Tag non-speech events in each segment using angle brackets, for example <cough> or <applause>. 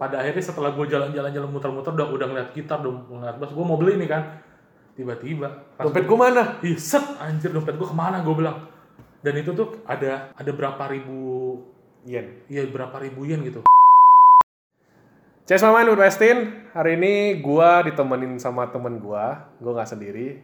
pada akhirnya setelah gue jalan-jalan jalan muter-muter udah udah ngeliat gitar udah ngeliat bass gue mau beli nih kan tiba-tiba Dompet gue mana? Ih, set anjir dompet gue ke mana gue bilang dan itu tuh ada ada berapa ribu Yen. iya berapa ribu yen gitu Cez Maman Wood Westin. Hari ini gua ditemenin sama temen gua. Gua nggak sendiri.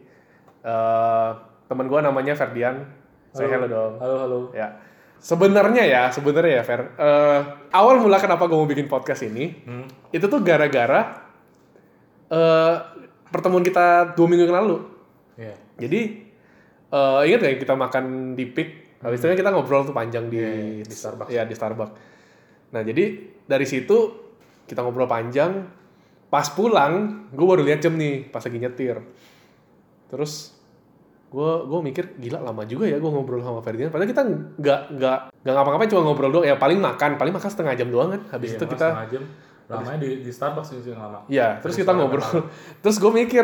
Eh temen gua namanya Ferdian. Saya hello dong. halo halo Ya. Sebenarnya ya, sebenarnya ya Fer. Eh, awal mula kenapa gua mau bikin podcast ini, Hmm. itu tuh gara-gara eh pertemuan kita dua minggu yang lalu. Iya. Jadi eh ingat gak kita makan di Pik? Habis itu kan kita ngobrol tuh panjang di, Iya, iya, di Starbucks. Ya di Starbucks. Nah jadi dari situ kita ngobrol panjang. Pas pulang, gue baru lihat jam nih pas lagi nyetir. Terus gue gue mikir gila lama juga ya gue ngobrol sama Ferdinand. Padahal kita nggak nggak nggak ngapa-ngapain cuma ngobrol doang. Ya paling makan, paling makan setengah jam doang kan. Habis Iya, itu kita setengah jam. lamanya di, di Starbucks sih yang lama. Ya, terus <laughs> Terus kita ngobrol. Terus gue mikir,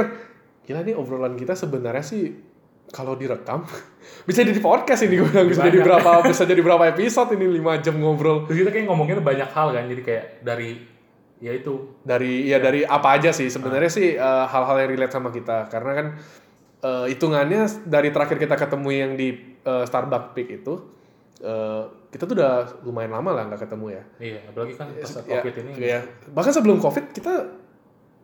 gila nih obrolan kita sebenarnya sih kalau direkam <laughs> bisa jadi podcast ini gue bilang. Bisa jadi berapa bisa jadi berapa episode ini 5 jam ngobrol. Terus kita kayak ngomongin banyak hal kan. Jadi kayak dari ya itu. Dari ya dari apa aja sih. Sebenarnya sih eh, hal-hal yang relate sama kita. Karena kan eh, hitungannya dari terakhir kita ketemu yang di eh, Starbucks Peak itu eh, kita tuh udah lumayan lama lah nggak ketemu ya. iya apalagi kan pas Ya, covid ini ya. bahkan sebelum covid kita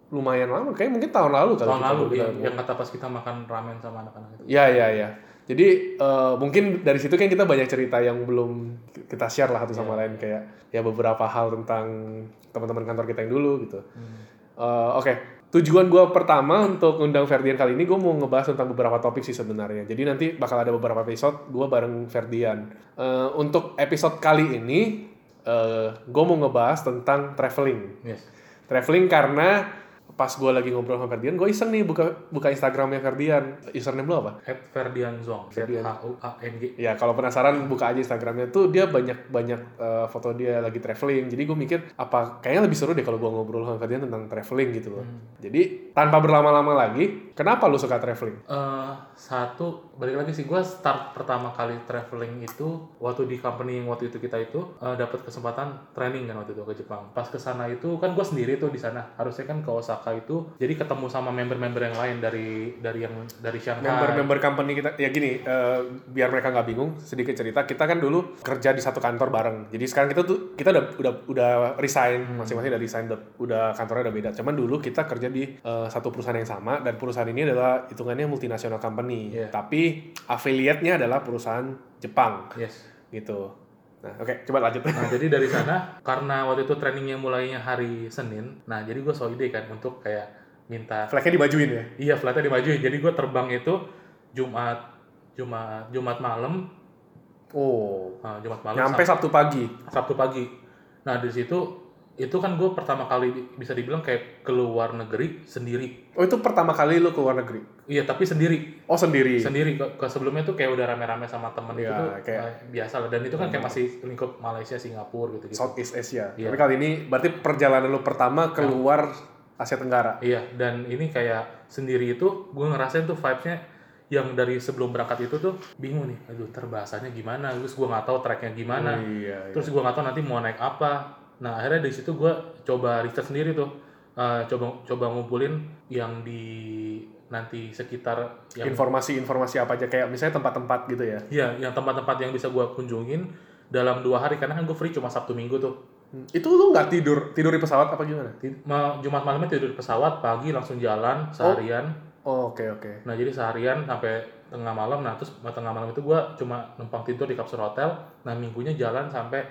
lumayan lama kayak mungkin tahun lalu kali tahun kita lalu yang, ketemu. yang kata pas kita makan ramen sama anak-anak itu Ya, ya, ya. Jadi eh, mungkin dari situ kan kita banyak cerita yang belum kita share lah satu sama lain kayak ya beberapa hal tentang teman-teman kantor kita yang dulu gitu. Eh, Oke, tujuan gue pertama untuk undang Ferdian kali ini gue mau ngebahas tentang beberapa topik sih sebenarnya. Jadi nanti bakal ada beberapa episode gue bareng Ferdian. Eh, untuk episode kali ini gue mau ngebahas tentang traveling. yes Traveling karena pas gue lagi ngobrol sama Ferdian, gue iseng nih buka buka Instagramnya Ferdian. Username lo apa? at Ferdian Zong Ferdian. H U A N G Ya kalau penasaran buka aja Instagramnya tuh dia banyak banyak eh, foto dia lagi traveling. Jadi gue mikir apa kayaknya lebih seru deh kalau gue ngobrol sama Ferdian tentang traveling gitu loh. Jadi tanpa berlama-lama lagi, kenapa lu suka traveling? Eh, satu balik lagi sih gue start pertama kali traveling itu waktu di company yang waktu itu kita itu eh, dapat kesempatan training kan waktu itu ke Jepang pas ke sana itu kan gue sendiri tuh di sana harusnya kan ke Osaka itu jadi ketemu sama member-member yang lain dari dari yang dari Shanghai Member-member company kita ya gini, eh, biar mereka nggak bingung, sedikit cerita. Kita kan dulu kerja di satu kantor bareng. Jadi sekarang kita tuh kita udah udah udah resign, masing-masing udah resign, udah, kantornya udah beda. Cuman dulu kita kerja di eh, satu perusahaan yang sama dan perusahaan ini adalah hitungannya multinasional company. Iya. Tapi affiliate-nya adalah perusahaan Jepang yes gitu. Nah, oke, coba lanjut. Nah, jadi dari sana karena waktu itu trainingnya mulainya hari Senin, nah jadi gue so ide kan untuk kayak minta Flagnya dimajuin ya. iya flightnya dimajuin. Jadi gue terbang itu Jumat Jumat Jumat malam, Oh, nah, Jumat malam nyampe Sabtu pagi. Sabtu pagi. Nah di situ itu kan gue pertama kali bisa dibilang kayak keluar negeri sendiri. Oh, itu pertama kali lu ke luar negeri. Iya tapi sendiri, Oh, sendiri. sendiri. Ke, sebelumnya tuh kayak udah rame-rame sama temen Iya, itu tuh kayak- Hmm. eh, biasa lah. Dan itu kan kayak masih lingkup Malaysia, Singapura gitu gitu. Southeast Asia. Iya. Tapi kali ini berarti perjalanan lu pertama keluar Asia Tenggara. Iya, dan ini kayak sendiri itu gue ngerasain tuh vibes-nya yang dari sebelum berangkat itu tuh bingung nih, aduh ntar bahasanya gimana, terus gue nggak tahu tracknya gimana, Oh, iya, iya. terus gue nggak tahu nanti mau naik apa. Nah akhirnya dari situ gue coba riset sendiri tuh, Eh, coba coba ngumpulin yang di nanti sekitar Informasi-informasi apa aja kayak misalnya tempat-tempat gitu ya. Iya, yang tempat-tempat yang bisa gue kunjungin dalam dua hari karena kan gue free cuma Sabtu Minggu tuh. Hmm. Itu lu nggak tidur tidur di pesawat apa gimana? Ti- ma- Jumat malamnya tidur di pesawat, pagi langsung jalan seharian. Oh, oke oke. Nah jadi seharian sampai tengah malam, nah terus tengah malam itu gue cuma numpang tidur di kapsul hotel. Nah minggunya jalan sampai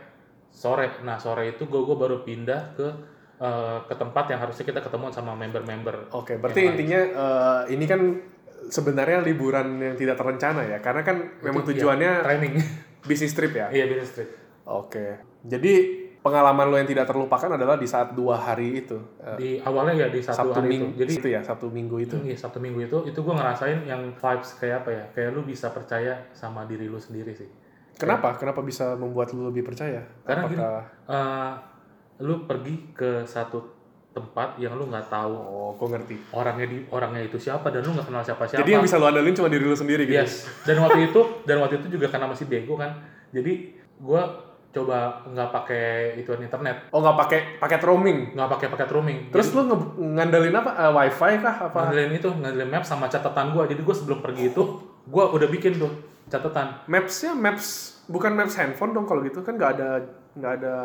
sore. Nah sore itu gue baru pindah ke eh, ke tempat yang harusnya kita ketemu sama member-member. Oke, berarti intinya eh, ini kan sebenarnya liburan yang tidak terencana ya, karena kan memang Itu, iya, tujuannya training. <laughs> bisnis trip ya. iya business trip. Oke, jadi pengalaman lo yang tidak terlupakan adalah di saat dua hari itu, Eh, Di awalnya ya di satu Sabtu hari minggu, itu. Jadi itu ya Sabtu minggu itu. Iya Sabtu Minggu itu itu gue ngerasain yang vibes kayak apa ya kayak lu bisa percaya sama diri lu sendiri sih Kenapa? Kenapa bisa membuat lo lebih percaya? Karena gini, Apakah? Eh, lu pergi ke satu tempat yang lu nggak tahu Oh, gue ngerti. orangnya di orangnya itu siapa dan lu nggak kenal siapa siapa Jadi yang bisa lo andalin cuma diri lo sendiri gitu. yes dan waktu itu dan waktu itu juga karena masih bego kan jadi gue coba nggak pakai itu internet Oh nggak pakai paket roaming. nggak pakai paket roaming Terus lu nge- ngandelin apa? Eh, wifi kah apa? ngandelin itu ngandelin map sama catatan gua jadi gua sebelum pergi itu gua udah bikin tuh catatan. Mapsnya maps bukan maps handphone dong kalau gitu kan nggak ada nggak ada.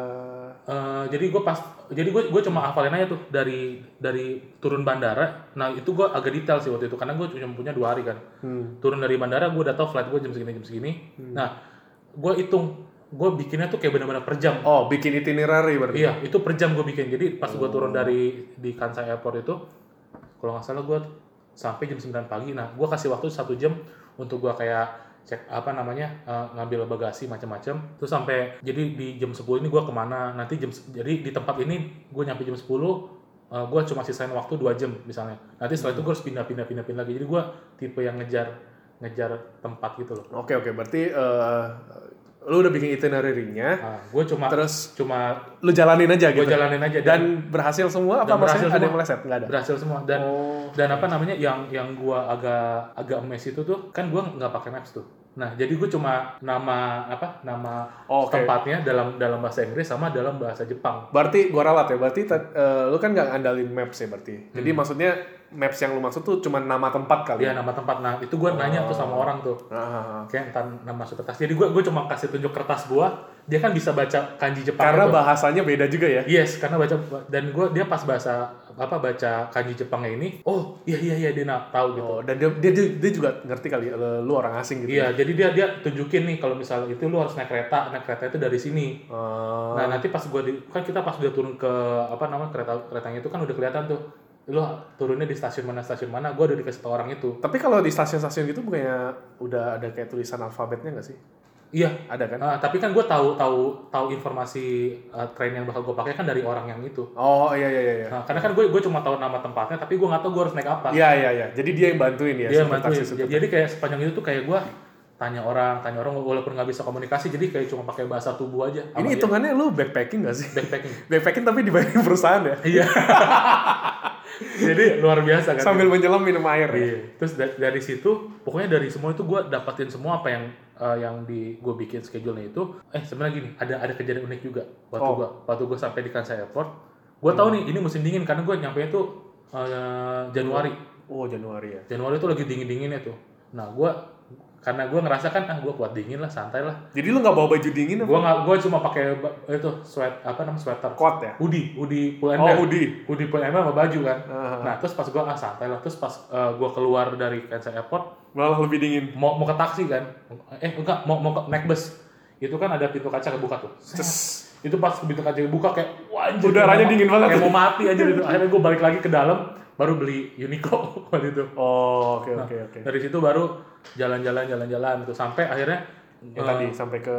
Eh, jadi gue pas jadi gue gue cuma hafalin aja tuh dari dari turun bandara. Nah itu gue agak detail sih waktu itu karena gue cuma punya dua hari kan. Hmm. turun dari bandara gue udah tahu flight gue jam segini jam segini. Nah gue hitung gue bikinnya tuh kayak benar-benar per jam. Oh bikin itinerary berarti. iya itu per jam gue bikin. Jadi pas gue turun dari di Kansai Airport itu kalau nggak salah gue sampai jam 9 pagi. Nah gue kasih waktu satu jam untuk gue kayak cek apa namanya eh, ngambil bagasi macam-macam terus sampai jadi di jam 10 ini gue ke mana? Nanti jam jadi di tempat ini gue nyampe jam 10 eh, gue cuma sisain waktu dua jam misalnya. Nanti setelah itu gue harus pindah pindah pindah pindah lagi. Jadi gue tipe yang ngejar ngejar tempat gitu loh. Oke oke. Berarti eh, lu udah bikin itinerary-nya, nah, gue cuma terus cuma lu jalanin aja gue gitu. jalanin aja. Dan Dan berhasil semua apa berhasil ada yang meleset? Nggak ada? berhasil semua. Dan Oh. dan apa namanya? Yang yang gua agak agak emes itu tuh kan gua nggak pakai maps tuh nah jadi gue cuma nama apa nama Oh, Oke. tempatnya dalam dalam bahasa Inggris sama dalam bahasa Jepang Berarti gua ralat ya. Berarti eh, lu kan nggak ngandalin maps ya berarti. Jadi Hmm. maksudnya maps yang lu maksud tuh cuma nama tempat kali. dia nama tempat nah itu gua nanya tuh sama orang tuh Ah, kayak entar nama suatu kertas jadi gua gua cuma kasih tunjuk kertas gua dia kan bisa baca kanji Jepang karena bahasanya beda juga ya. Yes, karena baca dan gua dia pas bahasa apa baca kanji Jepangnya ini, oh iya iya iya dia tahu gitu. Oh, dan dia, dia dia juga ngerti kali eh, lu orang asing gitu. Iya, jadi dia dia tunjukin nih kalau misalnya itu lu harus naik kereta, naik kereta itu dari sini. Oh. Nah nanti pas gua di, kan kita pas udah turun ke apa namanya kereta keretanya itu kan udah kelihatan tuh lu turunnya di stasiun mana stasiun mana gua udah dikasih tau orang itu Tapi kalau di stasiun-stasiun gitu bukannya udah ada kayak tulisan alfabetnya nggak sih? Iya Ada kan? Ah, tapi kan gua tahu tahu tahu informasi uh, train yang bakal gua pakai kan dari orang yang itu Oh iya iya iya. iya. nah, karena kan gue gue cuma tahu nama tempatnya tapi gua nggak tahu gua harus naik apa Iya iya iya. Jadi dia yang bantuin ya. dia supir bantuin taksi, supir jadi kayak sepanjang itu tuh kayak gua tanya orang tanya orang walaupun nggak bisa komunikasi jadi kayak cuma pakai bahasa tubuh aja Ini dia. hitungannya lu backpacking gak sih? backpacking <laughs> Backpacking tapi dibayarin perusahaan ya? iya <laughs> <laughs> jadi luar biasa kan Sambil menyelam minum air ya? Iya. Terus da- dari situ, pokoknya dari semua itu gue dapatin semua apa yang eh, yang di gue bikin schedule-nya itu. Eh sebenarnya gini, ada ada kejadian unik juga waktu Oh. gue waktu gue sampai di Kansai Airport. Gue tahu nih ini musim dingin karena gue nyampe itu eh, Januari. Oh Januari ya? Januari itu lagi dingin dinginnya tuh. Nah gue karena gue ngerasa kan ah gue kuat dingin lah santai lah. Jadi lu nggak bawa baju dingin apa? Gue nggak gue cuma pakai itu sweat apa namanya sweater. Coat ya? Hoodie, hoodie full Oh hoodie. Hoodie full ember sama baju kan. Ah, Nah terus pas gue ah santai lah. Terus pas eh, gue keluar dari Kansai Airport malah lebih dingin. mau mau ke taksi kan eh enggak mau mau ke naik bus itu kan ada pintu kaca kebuka tuh Terus itu pas pintu kaca kebuka kayak wah anjir, Udaranya dingin banget. kayak mau mati aja gitu akhirnya gue balik lagi ke dalam baru beli Uniqlo <laughs> waktu itu Oh oke Nah, oke oke. dari situ baru jalan-jalan jalan-jalan tuh sampai akhirnya Yang eh, tadi sampai ke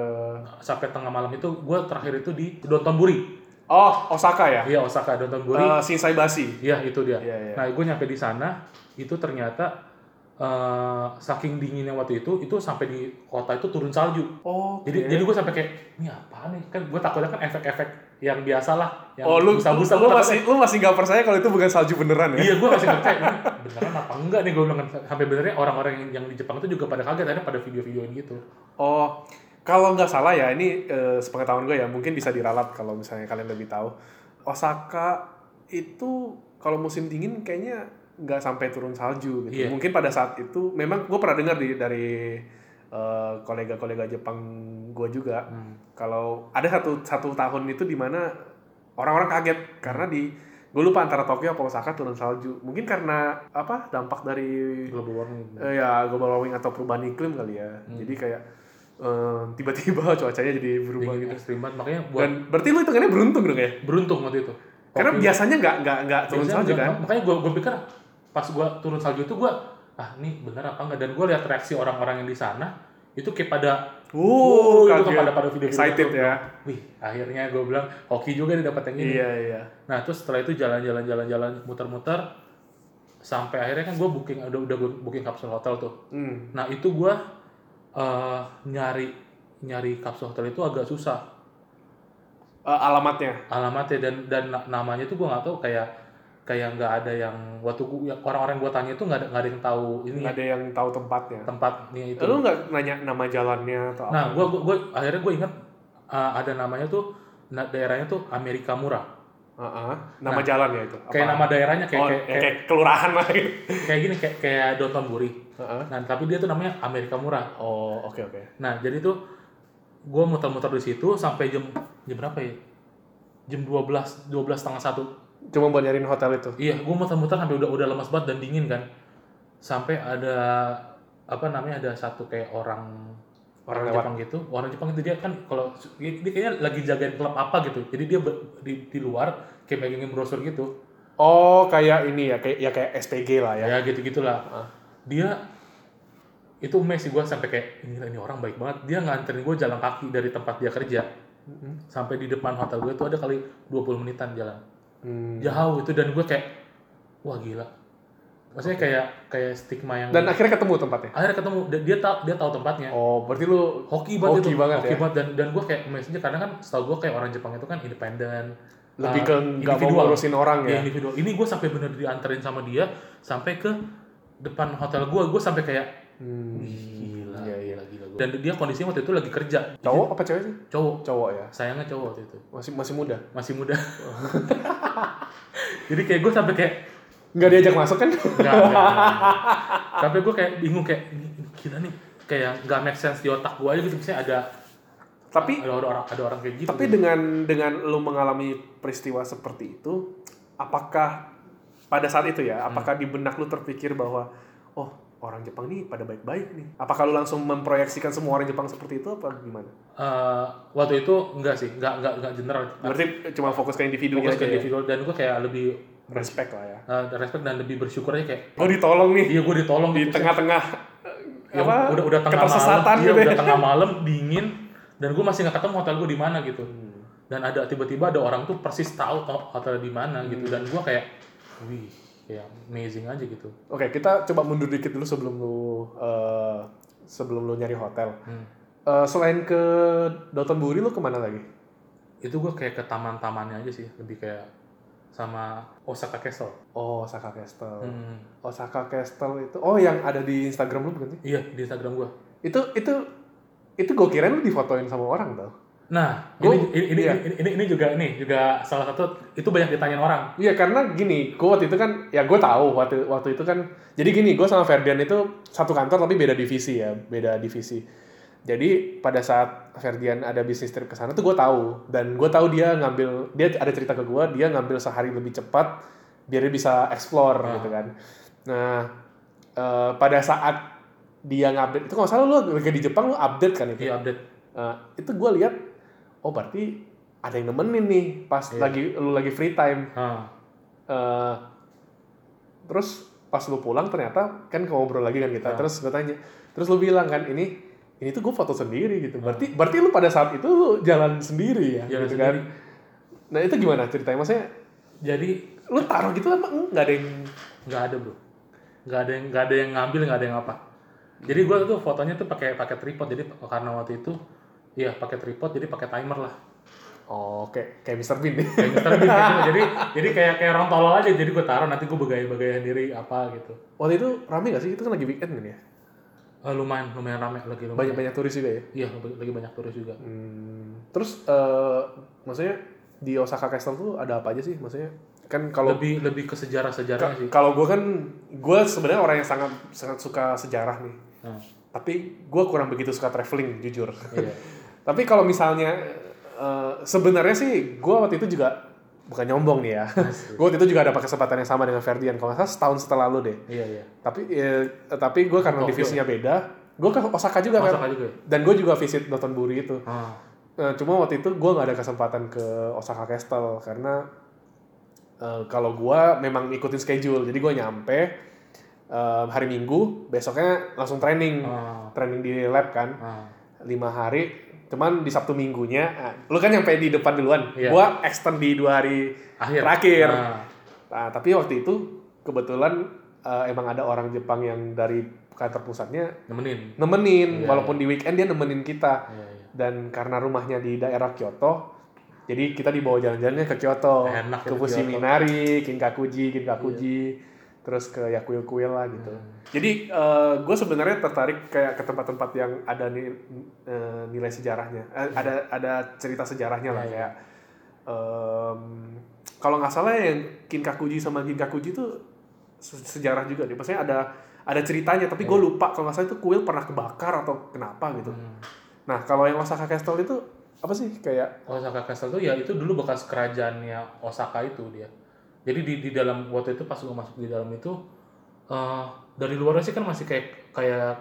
sampai tengah malam itu gue terakhir itu di Dontonburi Oh Osaka ya? iya Osaka Dontonburi Uh, Shinsai Bashi. Iya itu dia. Iya, iya. Nah gue nyampe di sana itu ternyata eh, saking dinginnya waktu itu itu sampai di kota itu turun salju. Oh. Jadi jadi gue sampai kayak ini apa nih kan gue takutnya kan efek-efek yang biasa lah yang Oh lu, busa-busa lu gua masih lu masih nggak percaya kalau itu bukan salju beneran ya? Iya gue masih nggak percaya ini beneran apa enggak nih gue bilang sampai benernya orang-orang yang, yang di Jepang itu juga pada kaget akhirnya pada video-videoin gitu. Oh, kalau nggak salah ya ini eh, sepengetahuan gue ya mungkin bisa diralat kalau misalnya kalian lebih tahu. Osaka itu kalau musim dingin kayaknya nggak sampai turun salju gitu. Iya. Mungkin pada saat itu memang gue pernah dengar di dari eh, kolega-kolega Jepang gue juga Hmm. kalau ada satu satu tahun itu di mana orang-orang kaget karena di gue lupa antara Tokyo atau Osaka turun salju. Mungkin karena apa dampak dari Global warming. Eh, ya global warming atau perubahan iklim kali ya. Jadi kayak eh, tiba-tiba <laughs> cuacanya jadi berubah Dingin gitu. ekstrim banget makanya buat Dan berarti lu hitungannya beruntung dong ya? beruntung waktu itu. Karena biasanya nggak nggak nggak turun salju kan? Makanya gue gue pikir pas gue turun salju itu gue ah ini bener apa enggak dan gue lihat reaksi orang-orang yang di sana itu kayak pada Uh, itu kan pada pada video Excited ya. Wih, akhirnya gue bilang hoki juga nih dapat yang ini. Iya iya. Nah, terus setelah itu jalan-jalan jalan-jalan muter-muter sampai akhirnya kan gue booking udah udah gua booking kapsul hotel tuh. Hmm. Nah, itu gue eh nyari nyari kapsul hotel itu agak susah Eh, alamatnya. alamatnya dan dan na- namanya tuh gue nggak tahu kayak kayak nggak ada yang waktu gua, ya, orang-orang gue tanya itu nggak ada nggak ada yang tahu ini Nggak ada yang tahu tempatnya. tempatnya itu. Lu nggak nanya nama jalannya atau Nah, apa? gue gue akhirnya gue ingat uh, ada namanya tuh daerahnya tuh Amerika Murah. Heeh. nama jalan ya itu. Kayak nama daerahnya kayak oh, kayak, ya, kayak, kayak kelurahan lah gitu. kayak gini kayak kayak Downtown Buri. Heeh. Nah, tapi dia tuh namanya Amerika Murah. Oh, oke oke. Nah, jadi tuh gue muter-muter di situ sampai jam jam berapa ya? Jam 12, 12 setengah satu. Cuma buat nyariin hotel itu. Iya, gue muter-muter sampai udah udah lemas banget dan dingin kan. Sampai ada apa namanya ada satu kayak orang Orang orang lewat. Jepang gitu. Orang Jepang itu dia kan kalau dia, dia kayaknya lagi jagain klub apa gitu. Jadi dia ber- di, di luar kayak megangin brosur gitu. Oh, kayak ini ya, kayak ya kayak SPG lah ya. Ya, gitu-gitulah. Ah. Dia itu mes sih gue sampai kayak ini ini orang baik banget. Dia nganterin gue jalan kaki dari tempat dia kerja Mm-mm. sampai di depan hotel gue itu ada kali 20 menitan jalan. Hmm. Jauh itu dan gue kayak wah gila. Maksudnya kayak kayak stigma yang Dan akhirnya ketemu tempatnya. akhirnya ketemu dia dia tahu dia tahu tempatnya. Oh, berarti lu Hoki banget Hoki itu. banget Hoki ya. banget dan dan gue kayak aja karena kan setahu gue kayak orang Jepang itu kan independen. lebih uh, ke nggak mau individual. ngurusin orang Ya, ya. individual. Ini gue sampai bener dianterin sama dia sampai ke depan hotel gue. Gue sampai kayak Hmm. Dan dia kondisinya waktu itu lagi kerja. Cowok apa cewek sih? Cowok. Cowok ya. Sayangnya cowok waktu itu. Masih masih muda. Masih muda. <laughs> Jadi kayak gue sampai kayak Nggak diajak masuk kan? Tapi gue kayak bingung kayak "Ini gila nih kayak nggak make sense di otak gue aja gitu misalnya ada Tapi ada orang ada orang kayak gitu. tapi dengan dengan lu mengalami peristiwa seperti itu, apakah pada saat itu ya, apakah di benak lu terpikir bahwa oh orang Jepang nih pada baik-baik nih? Apakah lu langsung memproyeksikan semua orang Jepang seperti itu apa gimana? Eh, waktu itu enggak sih, enggak enggak enggak general. Berarti cuma fokus ke individunya Fokus ke aja ya? individual dan gue kayak lebih Respect lah ya. eh, respect dan lebih bersyukur aja kayak Gue ditolong nih iya gue ditolong di gitu. tengah-tengah Ya, apa udah udah tengah malam, iya, gitu ya. udah tengah <laughs> malam dingin dan gue masih nggak ketemu hotel gue di mana gitu. Hmm. Dan ada tiba-tiba ada orang tuh persis tahu hotel di mana gitu dan gue kayak wih kayak amazing aja gitu. Oke, kita coba mundur dikit dulu sebelum lu eh, sebelum lu nyari hotel. Hmm. Eh, selain ke Dotonbori lu ke mana lagi? itu gue kayak ke taman-tamannya aja sih lebih kayak sama Osaka Castle Oh, Osaka Castle. Hmm. Osaka Castle itu oh yang ada di Instagram lu bukan sih? iya di Instagram gue Itu itu itu gue kira lu difotoin sama orang tau. Nah Gua- ini, ini, ini, iya. ini, ini, ini juga ini juga salah satu itu banyak ditanyain orang Iya karena gini, gue waktu itu kan ya gue tahu waktu waktu itu kan jadi gini gue sama Ferdian itu satu kantor tapi beda divisi ya beda divisi. Jadi pada saat Ferdian ada bisnis trip ke sana tuh gue tahu dan gue tahu dia ngambil dia ada cerita ke gue dia ngambil sehari lebih cepat biar dia bisa explore Ah. gitu kan. Nah eh, pada saat dia ngupdate itu kalau salah lu lagi di Jepang lu update kan itu. di update Eh, itu gue lihat oh berarti ada yang nemenin nih pas Iya. lagi lu lagi free time. Ah, Eh, terus pas lu pulang ternyata kan ngobrol lagi kan kita. Ah. terus gue tanya terus lu bilang kan ini ini tuh gue foto sendiri gitu. Berarti berarti lu pada saat itu lu jalan sendiri ya Jalan gitu sendiri. kan nah itu gimana ceritanya? Maksudnya jadi lu taruh gitu apa nggak ada yang nggak ada bro. Nggak ada yang nggak ada yang ngambil nggak ada yang apa. Jadi gue tuh fotonya tuh pakai pakai tripod. Jadi karena waktu itu iya pakai tripod jadi pakai timer lah. Oh kayak kayak Mr. Bean. Nih kayak Mr. Bean gitu. jadi jadi kayak kayak orang tolol aja. Jadi gue taruh nanti gue begaya-begaya diri apa gitu. Waktu itu rame gak sih? Itu kan lagi weekend kan ya? Eh, lumayan lumayan rame. Lagi lumayan. Banyak banyak turis juga ya? Iya lagi banyak turis juga. Hmm, terus eh maksudnya di Osaka Castle tuh ada apa aja sih? Maksudnya kan kalau lebih lebih ke sejarah sejarahnya sih. kalau gue kan gue sebenarnya orang yang sangat sangat suka sejarah nih. Nah, tapi gue kurang begitu suka traveling jujur. Iya <laughs> tapi kalau misalnya eh, sebenarnya sih gue waktu itu juga bukan nyombong nih ya. <laughs> Gue waktu itu juga ada kesempatan yang sama dengan Ferdian kalau nggak salah setahun setelah lu deh. Iya iya. Tapi eh, tapi gue karena Tokyo. divisinya beda gue ke Osaka juga kan. Osaka juga ya? dan gue juga visit Dotonbori itu. Ah. Nah, cuma waktu itu gue nggak ada kesempatan ke Osaka Castle karena eh, kalau gue memang ngikutin schedule. Jadi gue nyampe eh, hari Minggu besoknya langsung training. Ah. Training di lab kan. Ah. Lima hari cuman di Sabtu Minggunya ah, lu kan nyampe di depan duluan. Iya. gue extend di dua hari akhir. terakhir. Ah, nah, tapi waktu itu kebetulan eh, emang ada orang Jepang yang dari kantor pusatnya nemenin. nemenin. Iya, walaupun di weekend dia nemenin kita. Iya iya. Dan karena rumahnya di daerah Kyoto jadi kita dibawa jalan-jalannya ke Kyoto. Enak ke itu Fushimi Kyoto. Minari, Kinkakuji, Kinkakuji terus ke ya kuil-kuil lah gitu. Hmm. Jadi gue sebenarnya tertarik kayak ke tempat-tempat yang ada ni- eh, nilai sejarahnya, Eh, ada ada cerita sejarahnya lah Iya, iya. kayak em, kalau nggak salah yang Kinkakuji sama Ginkakuji itu se- sejarah juga nih. Maksudnya ada ada ceritanya, tapi gue lupa kalau nggak salah itu kuil pernah kebakar atau kenapa gitu. Hmm. Nah kalau yang Osaka Castle itu apa sih kayak Osaka Castle tuh ya itu dulu bekas kerajaannya Osaka itu dia. Jadi di di dalam waktu itu pas gue masuk di dalam itu eh dari luarnya sih kan masih kayak kayak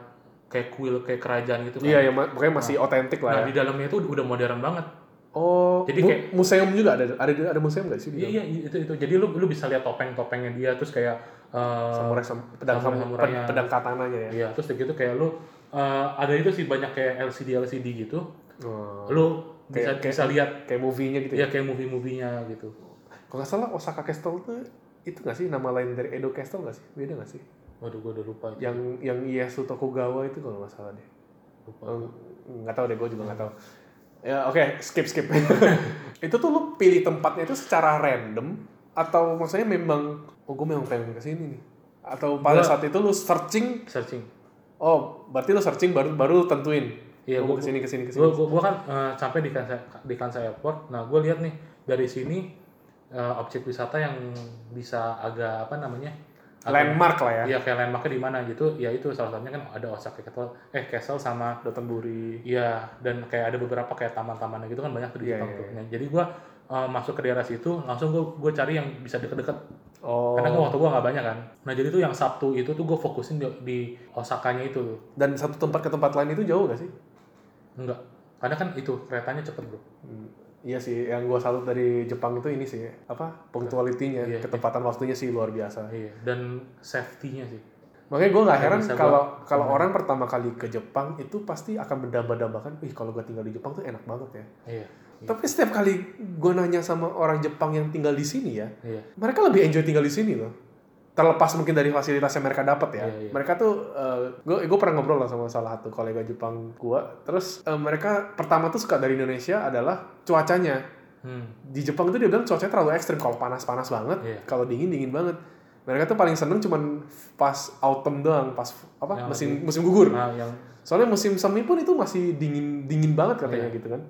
kayak kuil kayak kerajaan gitu kan. iya ya pokoknya masih otentik lah Nah ya. di dalamnya itu udah modern banget. Oh, Jadi kayak- museum juga ada ada ada museum nggak sih? di Iya iya itu itu. Jadi lu lu bisa lihat topeng-topengnya dia terus kayak eh, Samurai sam- pedang samurai- samurai samurainya. pedang katananya ya. Iya terus kayak gitu kayak lu eh, ada itu sih banyak kayak LCD LCD gitu. Oh, Lu bisa Kayak- kayak- bisa lihat kayak movie-nya gitu ya. ya kayak movie-movie-nya gitu. Kalau nggak salah Osaka Castle tuh itu nggak sih nama lain dari Edo Castle nggak sih? Beda nggak sih? Waduh gue udah lupa itu. Yang yang Ieyasu Tokugawa itu kalau nggak salah deh. Lupa. Oh, Nggak tahu deh, gue juga nggak tahu. Ya oke, skip skip. <laughs> itu tuh lu pilih tempatnya itu secara random atau maksudnya memang oh gue memang pengen ke sini nih. Atau pada Gua- saat itu lu searching Searching. Oh, berarti lu searching baru baru lu tentuin. Iya, gua gua- ke sini ke sini ke sini. Gue kan eh, sampai di Kansai di Kansai Airport. Nah, gue lihat nih dari sini eh, objek wisata yang bisa agak apa namanya? agak- Landmark lah ya. Iya, kayak landmarknya di mana gitu. Ya itu salah satunya kan ada Osaka Castle, eh Castle sama Dotonbori. Iya, dan kayak ada beberapa kayak taman-taman gitu kan banyak tuh di Jepang tuh. Nah, jadi gua eh, masuk ke daerah situ, langsung gua gua cari yang bisa deket-deket. Oh. Karena waktu gua nggak banyak kan. Nah, jadi tuh yang Sabtu itu tuh gua fokusin di, di Osakanya itu tuh. Dan satu tempat ke tempat lain itu jauh gak sih? Enggak. Karena kan itu keretanya cepet, Bro. Hmm, Iya sih, yang gua salut dari Jepang itu ini sih, apa punctuality-nya, Iya. ketepatan waktunya sih luar biasa. Iya, dan safety-nya sih. Makanya gue nggak heran kalau kalau orang pertama kali ke Jepang itu pasti akan mendamba-dambakan, ih kalau gue tinggal di Jepang tuh enak banget ya. Iya. Tapi setiap kali gue nanya sama orang Jepang yang tinggal di sini ya, Iya. mereka lebih enjoy tinggal di sini loh. Terlepas mungkin dari fasilitas yang mereka dapat ya. Iya, iya. Mereka tuh, gue gue pernah ngobrol lah sama salah satu kolega Jepang gue. Terus eh, mereka pertama tuh suka dari Indonesia adalah cuacanya. Hmm. Di Jepang itu dia bilang cuacanya terlalu ekstrim. Kalau panas panas banget, Iya. kalau dingin dingin banget. Mereka tuh paling seneng cuman pas autumn doang, pas apa Yang musim musim gugur. Nah, yang Soalnya musim semi pun itu masih dingin dingin banget katanya Iya. gitu kan.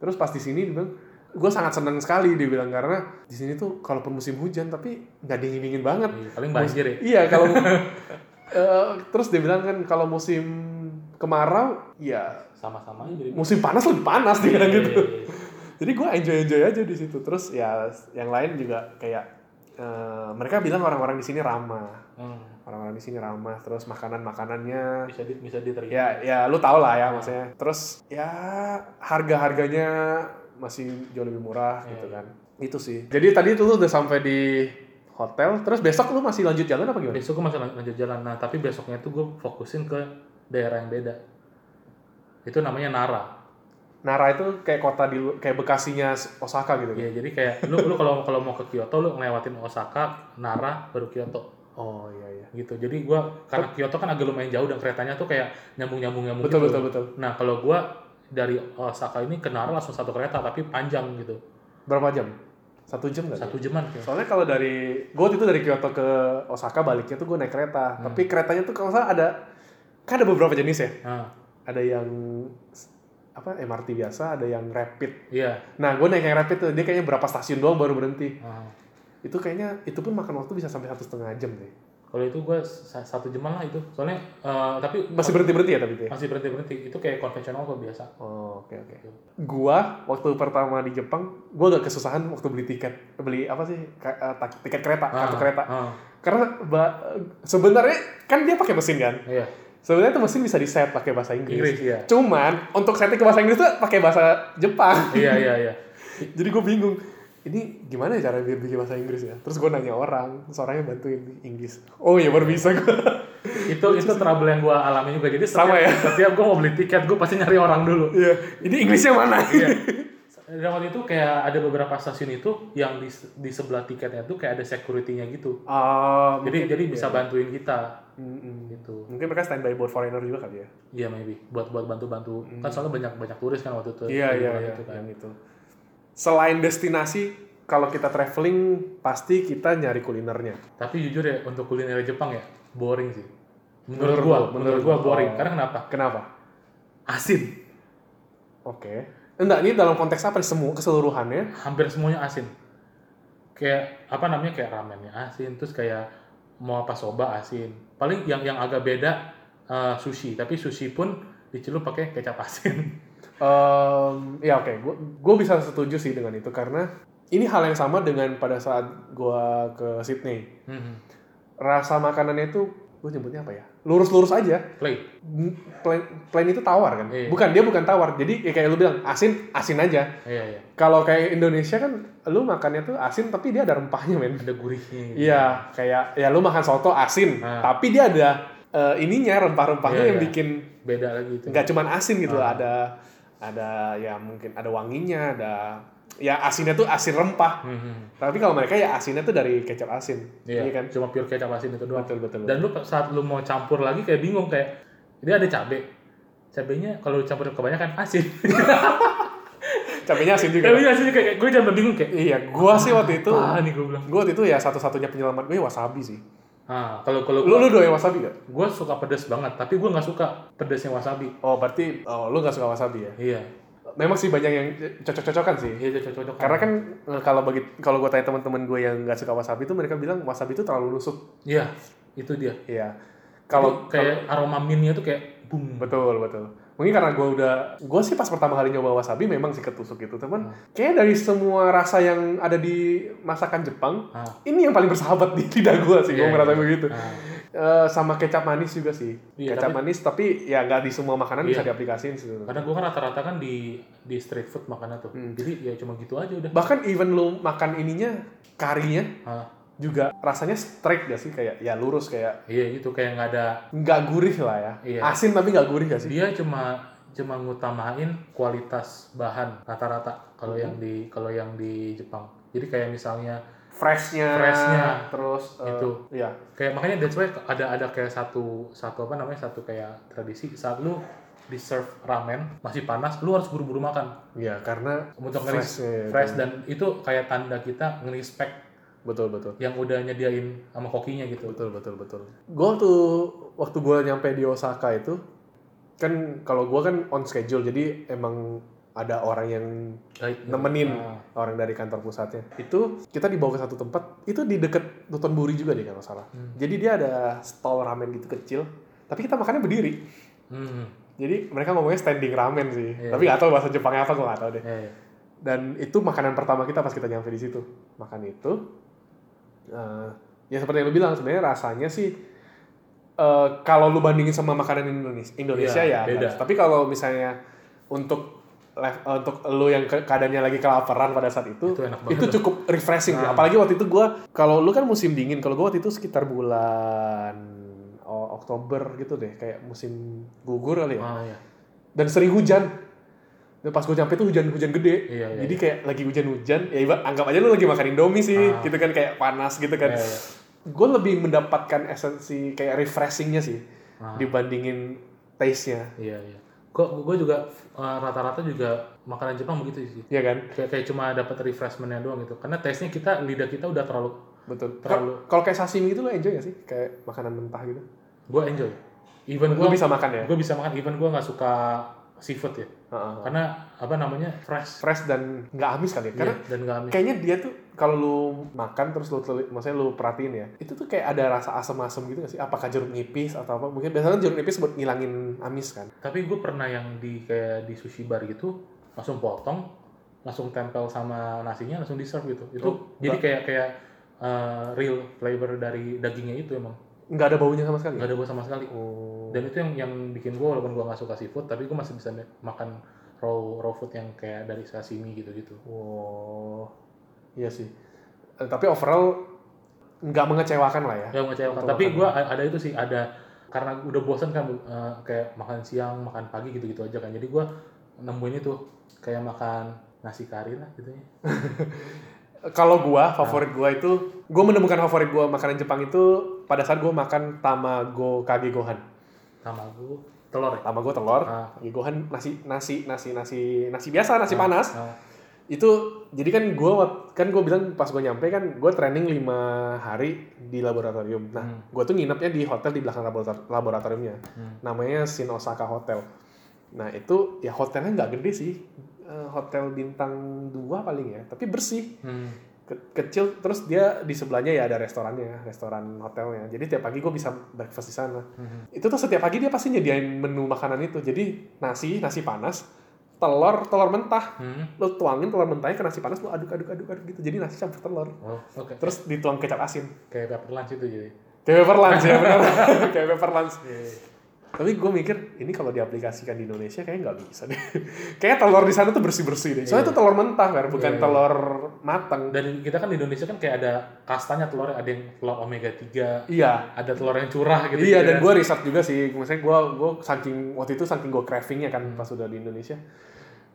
Terus pas di sini dia bilang, gue sangat senang sekali dia bilang karena di sini tuh kalaupun musim hujan tapi nggak dingin dingin banget. iya, paling banjir ya. Iya kalau <laughs> eh, terus dia bilang kan kalau musim kemarau ya Sama-sama jadi. musim panas lebih panas dia bilang Iya, gitu. iya. Jadi gue enjoy enjoy aja di situ. Terus ya yang lain juga kayak eh, mereka bilang orang-orang di sini ramah. Hmm. Orang-orang di sini ramah. Terus makanan makanannya Bisa di, bisa diterima. ya ya lu tau lah ya Nah. maksudnya terus ya harga harganya masih jauh lebih murah Iya, gitu iya. kan itu sih jadi tadi tuh lu udah sampai di hotel terus besok lu masih lanjut jalan apa gimana Besok gue masih lan- lanjut jalan. Nah, tapi besoknya tuh gue fokusin ke daerah yang beda. Itu namanya Nara. Nara itu kayak kota di kayak bekasinya Osaka gitu kan? Iya, jadi kayak lu lu kalau kalau mau ke Kyoto lu ngelewatin Osaka, Nara, baru Kyoto oh iya iya gitu. Jadi gua karena Kyoto kan agak lumayan jauh dan keretanya tuh kayak nyambung-nyambung nyambung betul gitu. betul betul Nah, kalau gua dari Osaka ini ke Nara langsung satu kereta tapi panjang gitu. berapa jam satu jam nggak Satu jaman kayak. soalnya kalau dari gue itu dari Kyoto ke Osaka baliknya tuh gue naik kereta Hmm. tapi keretanya tuh kalau salah ada kan ada beberapa jenis ya Nah, ada yang apa MRT biasa ada yang rapid iya. Nah, gue naik yang rapid tuh, dia kayaknya berapa stasiun doang baru berhenti. Nah, Itu kayaknya, itu pun makan waktu bisa sampai satu setengah jam deh. Kalau itu gua sa- satu jaman lah itu. Soalnya eh, tapi Masih berhenti-berhenti ya tapi itu ya? masih berhenti berhenti. Itu kayak konvensional kok biasa. Oh, oke oke. Gua, waktu pertama di Jepang, gua agak kesusahan waktu beli tiket. Beli apa sih? Eh, tak- tiket kereta, kartu Ah, kereta. ah, Karena sebenarnya, kan dia pakai mesin kan? iya. Sebenarnya tuh mesin bisa di-set pakai bahasa Inggris. Inggris iya. Cuman, untuk setting ke bahasa Inggris tuh pakai bahasa Jepang. iya, iya, iya. <laughs> Jadi gue bingung, ini gimana ya cara biar bikin bahasa Inggris ya? Terus gue nanya orang, terus orangnya bantuin Inggris. Oh iya baru bisa gue. <laughs> itu itu trouble yang gua alami juga jadi setiap, Sama ya? setiap gua mau beli tiket gua pasti nyari orang dulu Iya, ini Inggrisnya mana? iya <laughs> dan waktu itu kayak ada beberapa stasiun itu yang di, di sebelah tiketnya tuh kayak ada security-nya gitu Ah, jadi mungkin- jadi bisa iya. bantuin kita Mm-mm. gitu Mungkin mereka standby buat foreigner juga kali ya? iya maybe buat buat bantu bantu kan soalnya banyak banyak turis kan waktu itu Iya iya iya. itu kan. Yang itu. Selain destinasi kalau kita traveling pasti kita nyari kulinernya. Tapi jujur ya untuk kuliner Jepang ya boring sih. Menurut Menurut gua, menurut menurut gua boring. Oh. Karena kenapa? Kenapa? Asin. Oke. Enggak, ini dalam konteks apa? Semua keseluruhannya? Hampir semuanya asin. Kayak apa namanya kayak ramennya asin, terus kayak mau apa soba asin. Paling yang yang agak beda eh, sushi, tapi sushi pun dicelup pakai kecap asin. <laughs> Em, ya oke, gua gue bisa setuju sih dengan itu karena ini hal yang sama dengan pada saat gua ke Sydney. Mhm. Rasa makanannya itu gue nyebutnya apa ya? Lurus-lurus aja. Play. Plain, plain itu tawar kan? Iya. Bukan dia bukan tawar. Jadi ya kayak lu bilang asin, asin aja. Iya iya. Kalau kayak Indonesia kan lu makannya tuh asin tapi dia ada rempahnya men. Ada gurihnya. Iya, kayak ya lu makan soto asin, Ah. tapi dia ada eh, ininya rempah-rempahnya Iya, yang iya. bikin Beda lagi itu. nggak cuman asin gitu, Ah. ada ada ya mungkin ada wanginya, ada ya asinnya tuh asin rempah. Mhm. Tapi kalau mereka ya asinnya tuh dari kecap asin. Iya, kan? Cuma pure kecap asin itu doang. Betul betul. Dan lu saat lu mau campur lagi kayak bingung kayak dia ada cabe. Cabenya kalau campur kebanyakan asin. <laughs> Cabenya asin juga. Cabenya asin kayak gue jangan bingung kayak Iya, gua sih waktu itu ah nih gue bilang. gua waktu itu ya satu-satunya penyelamat gue wasabi sih. Ah, kalau kalau Lu lu doyan wasabi gak? gue suka pedes banget, tapi gue nggak suka pedesnya wasabi. Oh, berarti oh, lu gak suka wasabi ya? Iya, Memang sih banyak yang cocok-cocokan sih. iya cocok-cocok. Karena kan eh, kalau bagi kalau gue tanya teman-teman gue yang nggak suka wasabi itu mereka bilang wasabi itu terlalu nusuk. Iya, itu dia. Iya. Kalau kayak aroma minnya tuh kayak boom. betul betul. Mungkin karena gue udah gue sih pas pertama kali nyoba wasabi memang sih ketusuk gitu teman. Hmm. Kayak dari semua rasa yang ada di masakan Jepang Ah. ini yang paling bersahabat di lidah gue sih. Iya, gue merasa iya. begitu. Ah. Eh, sama kecap manis juga sih. Iya, kecap tapi- manis tapi ya nggak di semua makanan bisa Iya. diaplikasiin sih. Karena gue kan rata-rata kan di di street food makannya tuh. Hmm. Jadi ya cuma gitu aja udah. Bahkan even lu makan ininya karinya Ah, juga rasanya straight gak sih kayak ya lurus kayak iya itu kayak nggak ada nggak gurih lah ya. Iya. Asin tapi nggak gurih gak sih? dia cuma cuma ngutamain kualitas bahan rata-rata kalau yang di kalau yang di Jepang. Jadi kayak misalnya Freshnya, Freshnya. terus eh, Itu. Iya. kayak makanya that's why ada ada kayak satu satu apa namanya satu kayak tradisi saat lu di serve ramen masih panas lu harus buru-buru makan Iya karena untuk Fresh, ngeris fresh dan itu kayak tanda kita nge-respect betul betul yang udah nyediain sama kokinya gitu betul betul betul. Gue tuh waktu gue nyampe di Osaka itu kan kalau gue kan on schedule jadi emang ada orang yang nemenin Ah. orang dari kantor pusatnya. Itu kita dibawa ke satu tempat itu di deket Dotonbori juga deh kalau salah. Hmm. Jadi dia ada stall ramen gitu kecil, tapi kita makannya berdiri. Hmm. Jadi mereka ngomongnya standing ramen sih. Iya. Tapi nggak tahu bahasa Jepangnya apa gue nggak tahu deh. Ya, ya. Dan itu makanan pertama kita pas kita nyampe di situ. Makan itu, eh, ya seperti yang lu bilang sebenarnya rasanya sih eh, kalau lu bandingin sama makanan Indonesia, Indonesia Iya, ya. beda. bagus. Tapi kalau misalnya untuk eh, untuk lu yang ke- keadaannya lagi kelaparan pada saat itu, Itu enak itu cukup refreshing. sih. Nah. Apalagi waktu itu gua kalau lu kan musim dingin, kalau gua waktu itu sekitar bulan oh, Oktober gitu deh, kayak musim gugur kali ya. Ah, ya. Dan sering hujan. Dan pas gue nyampe tuh hujan-hujan gede. Iya, iya, Jadi kayak lagi hujan-hujan, ya iba- anggap aja lu lagi makan Indomie sih, Ah. gitu kan kayak panas gitu kan. Iya, iya. Gue lebih mendapatkan esensi kayak refreshingnya sih Ah. dibandingin taste-nya, Iya, iya. Kok gue juga eh, rata-rata juga makanan Jepang begitu sih. Iya kan? Kayak, kayak cuma dapat refreshment-nya doang gitu. Karena taste-nya kita lidah kita udah terlalu Betul. Terlalu- Kalau- kayak sashimi itu lo enjoy gak sih? Kayak makanan mentah gitu? gue enjoy. Even gue bisa makan ya? gue bisa makan even gue nggak suka seafood ya. Heeh. Karena apa namanya? fresh. Fresh dan nggak amis kali ya? Karena Iya, dan nggak amis. kayaknya dia tuh kalau lu makan terus lu telit, maksudnya lu perhatiin ya, itu tuh kayak ada rasa asam-asam gitu gak sih? Apakah jeruk nipis atau apa? Mungkin biasanya jeruk nipis buat ngilangin amis kan? Tapi gue pernah yang di kayak di sushi bar gitu langsung potong, langsung tempel sama nasinya langsung di serve gitu. Itu Oh, jadi kayak kayak eh, real flavor dari dagingnya itu emang Nggak ada baunya sama sekali? nggak ada bau sama sekali. Oh. Dan itu yang yang bikin gue walaupun gue nggak suka seafood, tapi gue masih bisa makan raw raw food yang kayak dari sashimi gitu-gitu. Oh, iya sih. Eh, tapi overall nggak mengecewakan lah ya. Ya mengecewakan. Tapi gue ada itu sih ada karena udah bosan kan eh, kayak makan siang, makan pagi gitu-gitu aja kan. Jadi gue nemuin itu kayak makan nasi kari lah gitu ya. <laughs> Kalau gua favorit gua itu, gua menemukan favorit gua makanan Jepang itu pada saat gua makan tamago kage gohan. Tamago, telur ya. Tamago telur, Ah. kage gohan nasi nasi nasi nasi nasi biasa nasi panas. Ah, itu jadi kan gue kan gue bilang pas gue nyampe kan gue training lima hari di laboratorium nah Hmm. gue tuh nginepnya di hotel di belakang laborator- laboratoriumnya Hmm. namanya Shin Osaka Hotel nah itu ya hotelnya nggak gede sih Eh, hotel bintang dua paling ya tapi bersih Hmm. Ke- kecil terus dia di sebelahnya ya ada restorannya restoran hotelnya. Jadi tiap pagi gue bisa breakfast di sana. Hmm. itu tuh setiap pagi dia pasti nyediain menu makanan itu. Jadi nasi nasi panas telur telur mentah. Hmm. lo tuangin telur mentahnya ke nasi panas lo aduk aduk aduk aduk gitu. Jadi nasi campur telur. Oh, oke. terus dituang kecap asin. Kayak pepper lunch itu jadi. kayak pepper lunch ya benar. <laughs> Kayak pepper lunch. Iya, tapi gue mikir ini kalau diaplikasikan di Indonesia kayaknya nggak bisa deh <laughs> kayak telur di sana tuh bersih bersih deh soalnya itu telur mentah kan bukan Iya, iya. telur matang Dan kita kan di Indonesia kan kayak ada kastanya telurnya, ada yang telur omega 3, iya ada telur yang curah gitu. iya dan kan. gue riset juga sih maksudnya gue gue saking waktu itu saking gue cravingnya kan pas udah di Indonesia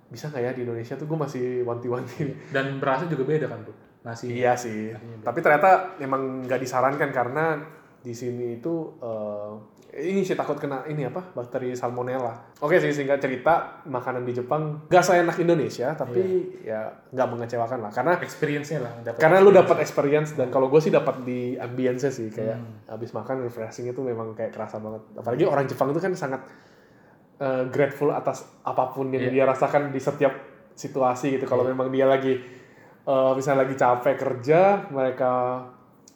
bisa nggak ya di Indonesia tuh gue masih wanti-wanti dan berasa juga beda kan tuh. Nasi. Iya sih. Tapi ternyata emang nggak disarankan karena di sini itu eh, ini sih takut kena ini apa bakteri salmonella. Oke sih singkat cerita makanan di Jepang gak seenak Indonesia tapi ya nggak mengecewakan lah karena Experience-nya lah. dapet karena lu experience. dapat experience dan kalau gue sih dapat di ambience sih kayak Hmm. habis makan refreshing itu memang kayak kerasa banget. Apalagi orang Jepang itu kan sangat eh, grateful atas apa pun yang Iya. dia rasakan di setiap situasi gitu. Kalau memang dia lagi eh, misalnya lagi capek kerja, mereka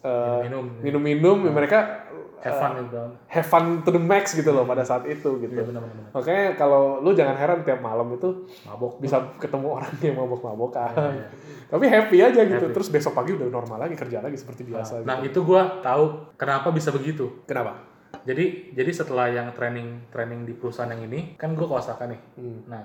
eh, Minum. minum-minum, mereka Have fun gitu. have fun to the max gitu loh pada saat itu gitu. Iya benar-benar. Makanya kalau lu jangan heran tiap malam itu Mabok. bisa ketemu orang yang mabok-mabokan. Iya, iya. Tapi happy aja gitu. Happy. Terus besok pagi udah normal lagi kerja lagi seperti biasa. Nah gitu. itu gua tahu kenapa bisa begitu. Kenapa? Jadi jadi setelah yang training training di perusahaan yang ini kan gue ke Osaka nih. Hmm. Nah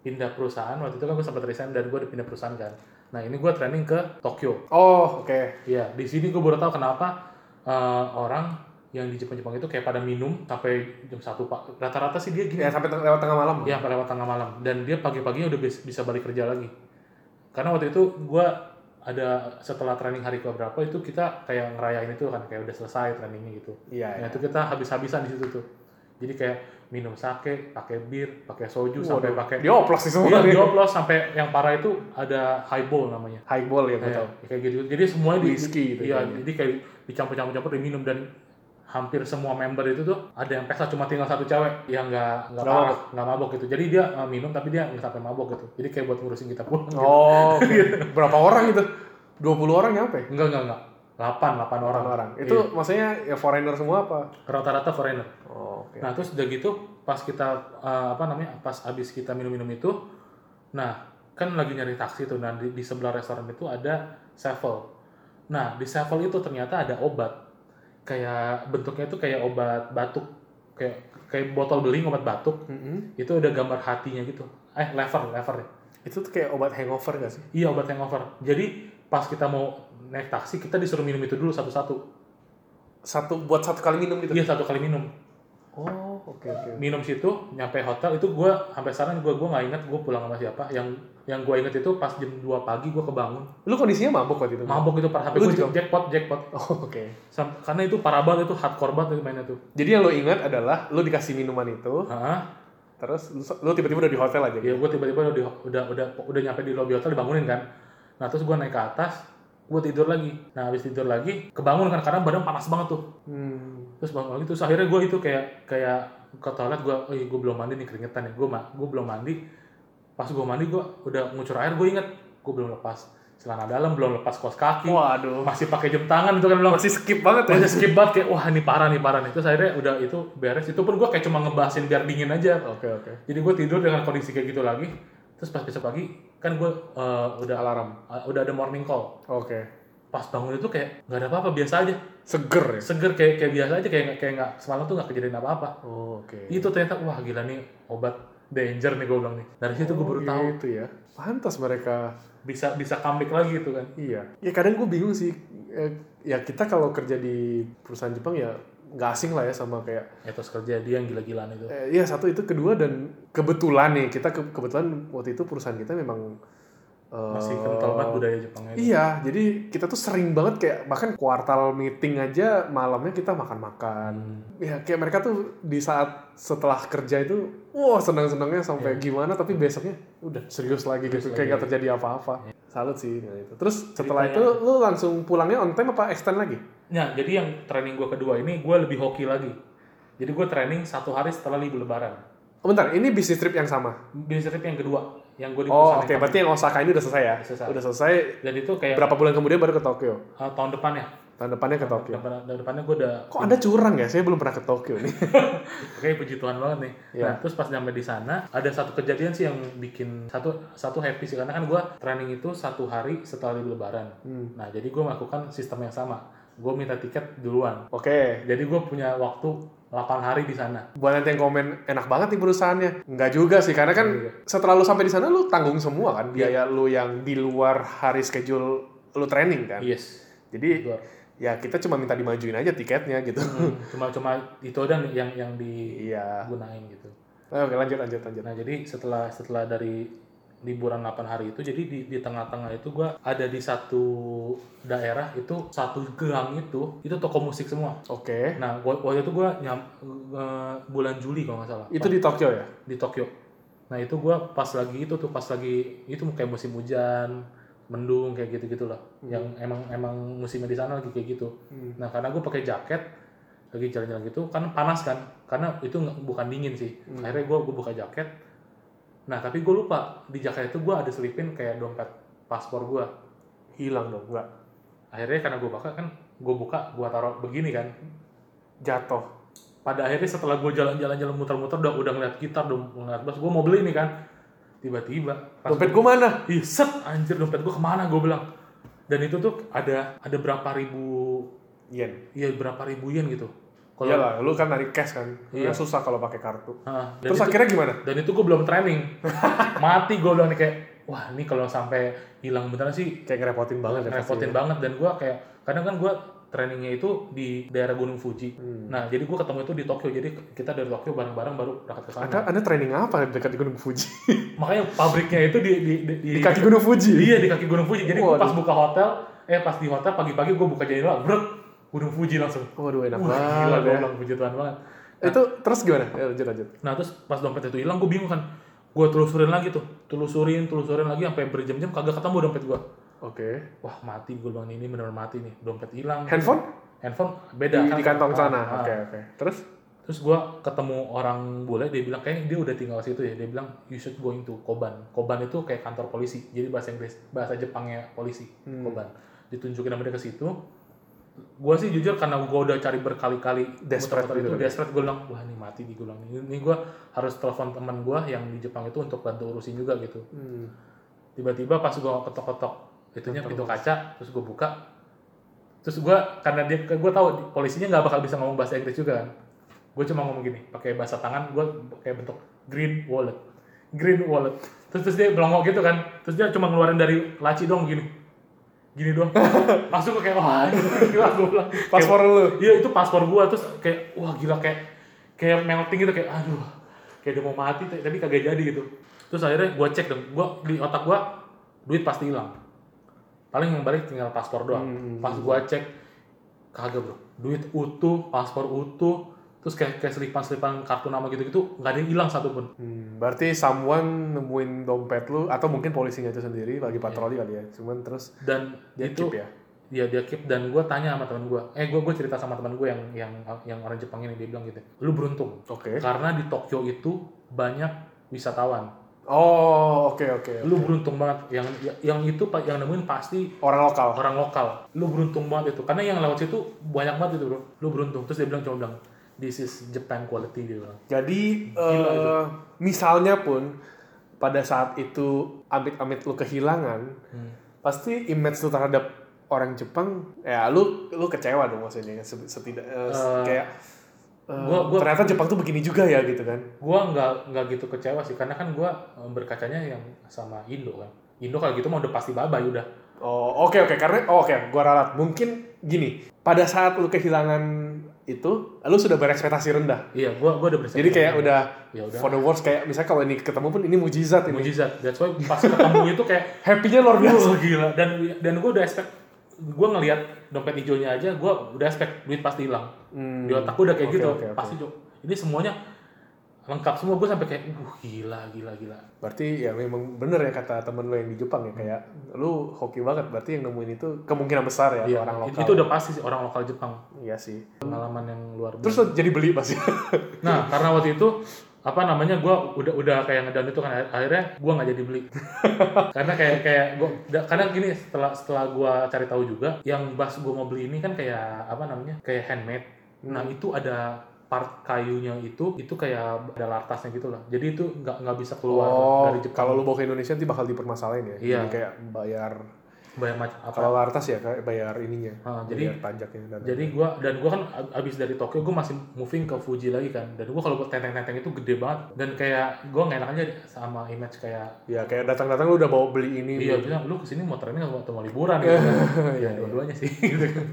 pindah perusahaan waktu itu kan gue sempat resign dan gue udah pindah perusahaan kan. Nah ini gue training ke Tokyo. Oh, oke. Iya di sini gue baru tahu kenapa eh, orang yang di Jepang-Jepang itu kayak pada minum sampai jam satu pak. Rata-rata sih dia gini. Ya sampai lewat tengah malam. Iya sampai lewat tengah malam dan dia pagi-paginya udah bis- bisa balik kerja lagi. Karena waktu itu gue ada setelah training hari ke berapa itu kita kayak ngerayain itu kan kayak udah selesai trainingnya gitu. Iya. Nah iya. itu kita habis-habisan di situ tuh. Jadi kayak minum sake, pakai bir, pakai soju, sampai Waduh, pakai Dia oplos sih semua Iya, dioplos sampai yang parah itu ada highball namanya. Highball ya Kayak, tau. kayak gitu. Jadi semuanya di, Whisky gitu Iya, jadi kayak dicampur-campur-campur diminum dan hampir semua member itu tuh ada yang pesta cuma tinggal satu cewek yang nggak nggak parah, nggak mabok gitu. Jadi dia uh, minum tapi dia nggak sampai mabok gitu. Jadi kayak buat ngurusin kita pulang. gitu. Oh, oke. <laughs> berapa orang itu? 20 orang nyampe? Enggak, enggak, enggak. 8, 8 orang. 8 orang. Itu maksudnya ya foreigner semua apa? Iya, rata-rata foreigner. Oh, oke. Nah terus udah gitu pas kita eh, apa namanya pas abis kita minum-minum itu, nah kan lagi nyari taksi tuh, nah di, di sebelah restoran itu ada sevel. Nah di sevel itu ternyata ada obat, kayak bentuknya itu kayak obat batuk, kayak kayak botol beling obat batuk, Mm-mm. itu ada gambar hatinya gitu. Eh lever, lever ya. Itu tuh kayak obat hangover gak sih? Iya obat hangover. Jadi pas kita mau naik taksi kita disuruh minum itu dulu satu-satu. Satu buat satu kali minum gitu. Iya satu kali minum. Oh, oke oke. minum situ nyampe hotel itu gue sampai sekarang gue gue nggak inget gue pulang sama siapa yang yang gue inget itu pas jam 2 pagi gue kebangun Lu kondisinya mabuk waktu itu? mabok itu parah sampai gue jackpot jackpot Oh, oke. Sam- karena itu parah banget itu hardcore banget itu mainnya tuh Jadi yang lo ingat adalah lo dikasih minuman itu, Hah? terus lu, lu tiba-tiba udah di hotel aja. ya gitu? gue tiba-tiba udah, udah udah udah nyampe di lobby hotel dibangunin kan nah terus gue naik ke atas gue tidur lagi nah habis tidur lagi kebangun kan karena badan panas banget tuh Hmm. terus bangun lagi terus akhirnya gue itu kayak kayak ke toilet gue oh iya gue belum mandi nih keringetan ya gue gue belum mandi pas gue mandi gue udah ngucur air gue inget gue belum lepas celana dalam belum lepas kaos kaki Waduh. masih pakai jam tangan itu kan belum Masih skip banget ya? masih skip banget kayak wah ini parah nih parah nih terus akhirnya udah itu beres itu pun gue kayak cuma ngebahasin biar dingin aja Oke oke. jadi gue tidur dengan kondisi kayak gitu lagi terus pas besok pagi kan gue eh, udah Alarm. uh, udah ada morning call Oke. pas bangun itu kayak nggak ada apa-apa biasa aja Seger ya? seger kayak kayak biasa aja kayak kayak nggak semalam tuh nggak kejadian apa-apa Oh, oke. itu ternyata wah gila nih obat danger nih gue bilang nih dari situ gue baru tahu Gitu ya. Pantas mereka bisa bisa comeback lagi gitu kan Iya. Ya kadang gue bingung sih. Eh, Ya kita kalau kerja di perusahaan Jepang ya nggak asing lah ya sama kayak etos kerja dia yang gila-gilaan itu eh, ya satu itu kedua dan kebetulan nih kita ke- kebetulan waktu itu perusahaan kita memang masih kental banget budaya Jepangnya itu. Iya, jadi kita tuh sering banget kayak bahkan kuartal meeting aja malamnya kita makan-makan. Hmm. Ya kayak mereka tuh di saat setelah kerja itu wah senang-senangnya sampai gimana tapi besoknya udah serius lagi gitu Serius kayak lagi. gak terjadi apa-apa salut sih nah itu terus setelah Ceritanya- itu lu langsung pulangnya on time apa extend lagi Nah, jadi yang training gue kedua ini gue lebih hoki lagi. Jadi gue training satu hari setelah libur lebaran. oh, bentar ini bisnis trip yang sama Bisnis trip yang kedua, yang gue di oh oke yang berarti yang Osaka ini udah selesai ya Udah selesai. udah selesai Dan itu kayak berapa bulan kemudian baru ke Tokyo uh, tahun depannya. tahun depannya ke Tokyo Depan, tahun depannya gue udah kok anda curang ya saya belum pernah ke Tokyo nih <laughs> Oke, puji Tuhan banget nih. Iya. Nah, terus pas nyampe di sana, ada satu kejadian sih yang bikin satu satu happy sih karena kan gue training itu satu hari setelah libur lebaran. Hmm. Nah, jadi gue melakukan sistem yang sama. Gue minta tiket duluan. oke Jadi gue punya waktu 8 hari di sana. buat nanti yang komen enak banget nih perusahaannya nggak juga sih karena kan Iya. setelah lu sampai di sana lu tanggung semua kan biaya lu yang di luar hari schedule lu training kan Yes. jadi Luar. ya kita cuma minta dimajuin aja tiketnya gitu Hmm, cuma cuma itu nih yang yang iya digunain gitu. oke lanjut lanjut lanjut Nah jadi setelah setelah dari liburan 8 hari itu, jadi di, di tengah-tengah itu gua ada di satu daerah itu satu gang itu itu toko musik semua. oke Nah gua- waktu itu gua nyam eh, bulan Juli kalau nggak salah itu di Tokyo ya di Tokyo. Nah itu gua pas lagi itu tuh pas lagi itu kayak musim hujan mendung kayak gitu gitulah yang emang emang musimnya di sana lagi kayak gitu. Hmm. Nah karena gue pakai jaket lagi jalan-jalan gitu kan panas kan karena itu bukan dingin sih. Akhirnya gue gue buka jaket. Nah tapi gue lupa di jaket itu gue ada selipin kayak dompet paspor gue. hilang dong nggak Akhirnya karena gue buka kan gue buka gue taruh begini kan. jatuh Pada akhirnya setelah gue jalan-jalan jalan muter-muter udah udah ngeliat gitar udah ngeliat bass gue mau beli nih kan. Tiba-tiba dompet gua mana Ih, set anjir dompet gue ke mana gue bilang. Dan itu tuh ada ada berapa ribu yen iya berapa ribu yen gitu. Kalau iyalah lu kan narik cash kan Iya. Kan susah kalau pakai kartu dan terus itu- akhirnya gimana dan itu gue belum training <laughs> mati gue bilang nih kayak wah ini kalau sampai hilang beneran sih kayak ngerepotin banget ya pasti repotin ya. banget dan gue kayak kadang kan gue trainingnya itu di daerah Gunung Fuji Hmm. nah jadi gue ketemu itu di Tokyo jadi kita dari Tokyo bareng-bareng baru berangkat ke sana Anda, anda training apa dekat di Gunung Fuji? <laughs> makanya pabriknya itu di di, di, di kaki Gunung Fuji? iya di kaki Gunung Fuji jadi gue pas buka hotel eh pas di hotel pagi-pagi gue buka jendela brek Gunung Fuji langsung Waduh enak Wah, gila banget gue ya. bilang puji Tuhan banget Itu terus gimana? Ya, lanjut lanjut. Nah terus pas dompet itu hilang gue bingung kan. Gue telusurin lagi tuh, telusurin, telusurin lagi sampai berjam-jam kagak ketemu dompet gue. Oke. Wah mati gue bilang ini bener mati nih, dompet hilang. Handphone? Handphone Di, beda kan? di kantong Ah, sana. ah. Oke oke. Terus? Terus gue ketemu orang bule, dia bilang kayaknya dia udah tinggal situ ya. Dia bilang you should going to Koban. Koban itu kayak kantor polisi. Jadi bahasa Inggris, bahasa Jepangnya polisi. Hmm. Koban. Ditunjukin sama dia ke situ. Gue sih jujur karena gue udah cari berkali-kali Desperate gitu itu kan? desperate gue bilang wah ini mati di gue bilang ini, ini gue harus telepon teman gue yang di Jepang itu untuk bantu urusin juga gitu. Hmm. tiba-tiba pas gue ketok-ketok itunya pintu kaca terus gue buka. Terus gue karena dia gue tahu polisinya nggak bakal bisa ngomong bahasa Inggris juga kan. Gue cuma ngomong gini pakai bahasa tangan gue kayak bentuk green wallet. Green wallet. Terus terus dia belongok gitu kan. Terus dia cuma ngeluarin dari laci dong gini gini doang <laughs> langsung gue kayak wah gila gue bilang Paspor lu. Iya itu paspor gua terus kayak wah gila kayak kayak melting gitu kayak aduh kayak udah mau mati tapi kagak jadi gitu. Terus akhirnya gua cek dong, gua di otak gua duit pasti hilang. Paling yang balik tinggal paspor doang. Hmm. Pas gua cek kagak bro, duit utuh, paspor utuh, terus kayak kayak selipan-selipan kartu nama gitu-gitu nggak ada yang hilang satupun. Hmm, berarti someone nemuin dompet lu atau mungkin polisinya itu sendiri lagi patroli kali ya. Cuman terus Dan dia itu keep ya. dia dia keep dan gua tanya sama teman gua, eh gua gua cerita sama teman gua yang yang yang orang Jepang ini dia bilang gitu, lu beruntung Oke. karena di Tokyo itu banyak wisatawan. Oh, oke oke. Lu beruntung banget. Yang yang itu yang nemuin pasti Orang lokal. orang lokal. Lu beruntung banget itu. Karena yang lewat situ banyak banget itu, Bro. Lu beruntung. Terus dia bilang cuma bilang, "This is Japan quality," dia bilang. Jadi Gila eh, misalnya pun pada saat itu amit-amit lu kehilangan, Hmm. pasti image lu terhadap orang Jepang, ya lu lu kecewa dong maksudnya set- setidak eh, Eh, kayak eh, gua- gua- ternyata Jepang tuh begini juga ya gitu kan. Gua nggak nggak gitu kecewa sih karena kan gua berkacanya yang sama Indo kan. Indo kalau gitu mah udah pasti bye-bye udah. Oh oke oke karena oh, oke gua ralat mungkin gini pada saat lu kehilangan itu lu sudah berekspektasi rendah. Iya, gua gua udah bersiap. Jadi kayak udah ya udah. for the worst kayak misalnya kalau ini ketemu pun ini mujizat ini. Mujizat. That's why pas ketemu itu kayak <laughs> Happy-nya luar biasa. Gila dan dan gue udah expect gue ngelihat dompet hijaunya aja gue udah expect duit pasti hilang Hmm. di otak gue udah kayak Oke, gitu oke, oke. pasti Jok. ini semuanya lengkap semua gue sampai kayak uh gila gila gila Berarti ya memang bener ya kata temen lo yang di Jepang ya kayak lu hoki banget berarti yang nemuin itu kemungkinan besar ya Iya, orang lokal. itu udah pasti sih orang lokal Jepang Iya sih. pengalaman yang luar biasa Terus lo jadi beli pasti. <laughs> nah karena waktu itu apa namanya gue udah udah kayak ngedown itu kan akhirnya gue nggak jadi beli <laughs> karena kayak kayak gue karena gini setelah setelah gue cari tahu juga yang bas gue mau beli ini kan kayak apa namanya kayak handmade nah itu ada part kayunya itu itu kayak ada lartasnya gitu lah jadi itu nggak nggak bisa keluar oh, dari Jepang kalau lu bawa ke Indonesia nanti bakal dipermasalahin ya. Iya. Jadi kayak bayar bayar macam apa kalau lartas ya kayak bayar ininya. Ah, jadi- bayar pajaknya dan jadi gua dan gua kan ab- abis dari Tokyo gua masih moving ke Fuji lagi kan dan gua kalau buat tenteng-tenteng itu gede banget dan kayak gua nggak enak aja sama image kayak ya kayak datang-datang lu udah bawa beli ini. iya bilang lu ke sini mau training atau mau liburan gitu kan <laughs> ya dua-duanya sih <laughs> gitu kan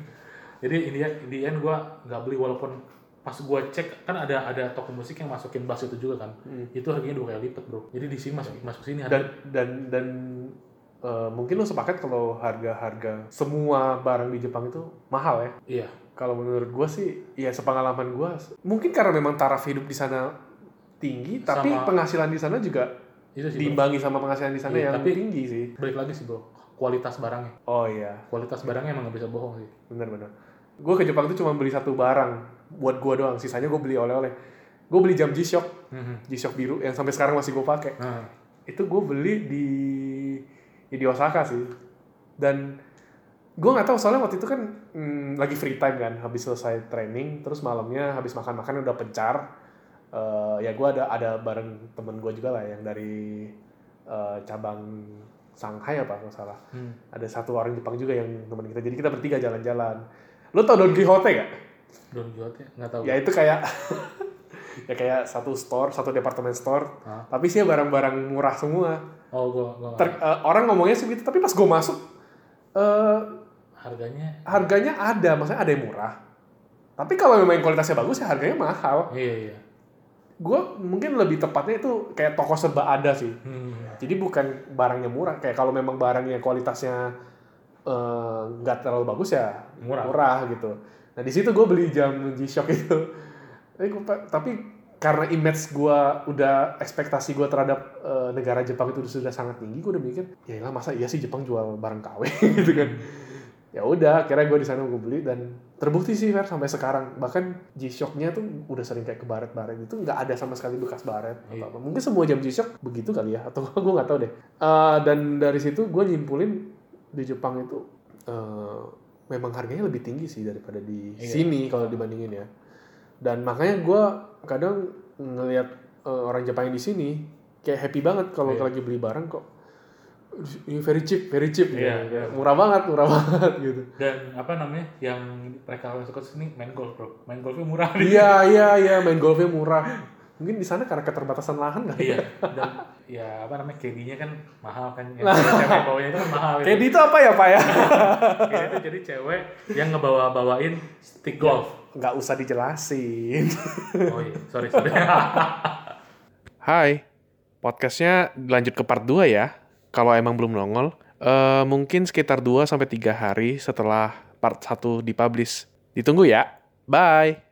jadi ini ya the end gua nggak beli walaupun pas gua cek kan ada ada toko musik yang masukin bass itu juga kan. Itu harganya dua kali lipat bro. Jadi di sini masuk masuk sini dan harga dan dan eh, mungkin lu sepakat kalau harga-harga semua barang di Jepang itu mahal ya. iya. Kalau menurut gua sih, ya sepengalaman gua, mungkin karena memang taraf hidup di sana tinggi, tapi Sama- penghasilan di sana juga itu sih bro. diimbangi sama penghasilan di sana Iya, yang tapi- tinggi sih. balik lagi sih bro. Kualitas barangnya. Oh iya, kualitas barangnya emang nggak bisa bohong sih. Benar-benar. Gue ke Jepang itu cuma beli satu barang buat gua doang, sisanya gue beli oleh-oleh. Gue beli jam G-Shock, Mhm. G-Shock biru yang sampai sekarang masih gue pakai. nah Itu gue beli di ya di Osaka sih. Dan gue nggak tahu soalnya waktu itu kan hmm, lagi free time kan, habis selesai training, terus malamnya habis makan-makan udah pencar. Eh, ya gue ada ada bareng temen gue juga lah yang dari eh, cabang Shanghai apa nggak salah. Hmm. Ada satu orang Jepang juga yang teman kita. Jadi kita bertiga jalan-jalan. Lo tau Don Quixote gak? Don Quixote nggak tahu Ya itu kayak <laughs> ya kayak satu store, satu departemen store, Hah? tapi sih barang-barang murah semua. oh gua gua Ter- eh, orang ngomongnya sih gitu, tapi pas gue masuk eh harganya harganya ada, maksudnya ada yang murah. Tapi kalau memang kualitasnya bagus ya harganya mahal. iya iya Gue mungkin lebih tepatnya itu kayak toko serba ada sih. hmm. Jadi bukan barangnya murah. Kayak kalau memang barangnya kualitasnya eh, nggak terlalu bagus ya Murah. gitu. Nah di situ gue beli jam G-Shock itu. Tapi, gua- tapi karena image gue udah ekspektasi gue terhadap eh, negara Jepang itu sudah sangat tinggi, gue udah mikir ya lah masa iya sih Jepang jual barang KW <laughs> gitu kan. Ya udah, akhirnya gue di sana gue beli dan terbukti sih Fer sampai sekarang bahkan G-Shocknya tuh udah sering kayak ke baret-baret itu nggak ada sama sekali bekas baret atau Iya. apa. Mungkin semua jam G-Shock begitu kali ya atau <laughs> gue nggak tahu deh. Eh, dan dari situ gue nyimpulin di Jepang itu eh, memang harganya lebih tinggi sih daripada di Iya. sini kalau dibandingin ya. Dan makanya gue kadang ngelihat eh, orang Jepang yang di sini kayak happy banget kalau Iya. lagi beli barang kok ini very cheap, very cheap gitu. Iya, iya. Murah banget, murah <laughs> banget gitu. dan apa namanya yang mereka suka sini main golf bro main golfnya murah Iya, iya, iya, main golfnya murah. Mungkin di sana karena keterbatasan lahan kali. iya dan ya apa namanya KD-nya kan mahal kan yang <laughs> cewek bawanya itu kan mahal gitu. Kayak itu apa ya, Pak ya? <laughs> KD itu jadi cewek yang ngebawa bawain stick golf Nggak usah dijelasin. <laughs> oh iya sorry sorry Hai, podcastnya lanjut ke part 2 ya. Kalau emang belum nongol, eh, mungkin sekitar 2 sampai 3 hari setelah part 1 dipublish. Ditunggu ya. Bye.